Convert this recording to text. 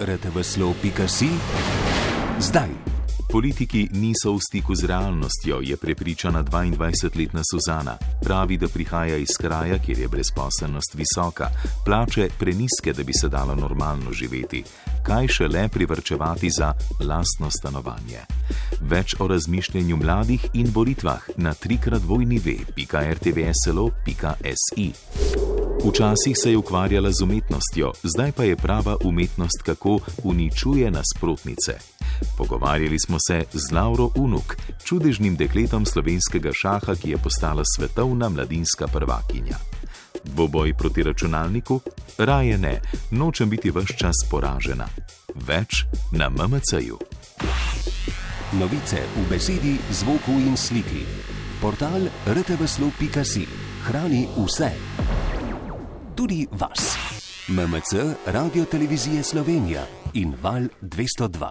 rtvslo.si zdaj. Politiki niso v stiku z realnostjo, je prepričana 22-letna Suzana. Pravi, da prihaja iz kraja, kjer je brezposelnost visoka, plače preniske, da bi se dalo normalno živeti. Kaj še le privrčevati za lastno stanovanje? Več o razmišljanju mladih in boritvah na trikrat vojni ve.rtvslo.si. Včasih se je ukvarjala z umetnostjo, zdaj pa je prava umetnost, kako uničuje nasprotnice. Pogovarjali smo se z Lauro Unuk, čudežnim dekletom slovenskega šaha, ki je postala svetovna mladinska prvakinja. Dvoboj proti računalniku? Raje ne, nočem biti vse čas poražena. Več na MMC-ju. Novice v besedi, zvoku in sliki. Portal rtvslo.si hrani vse. Tudi vas. MMC, Radio Televizije Slovenija in Val 202.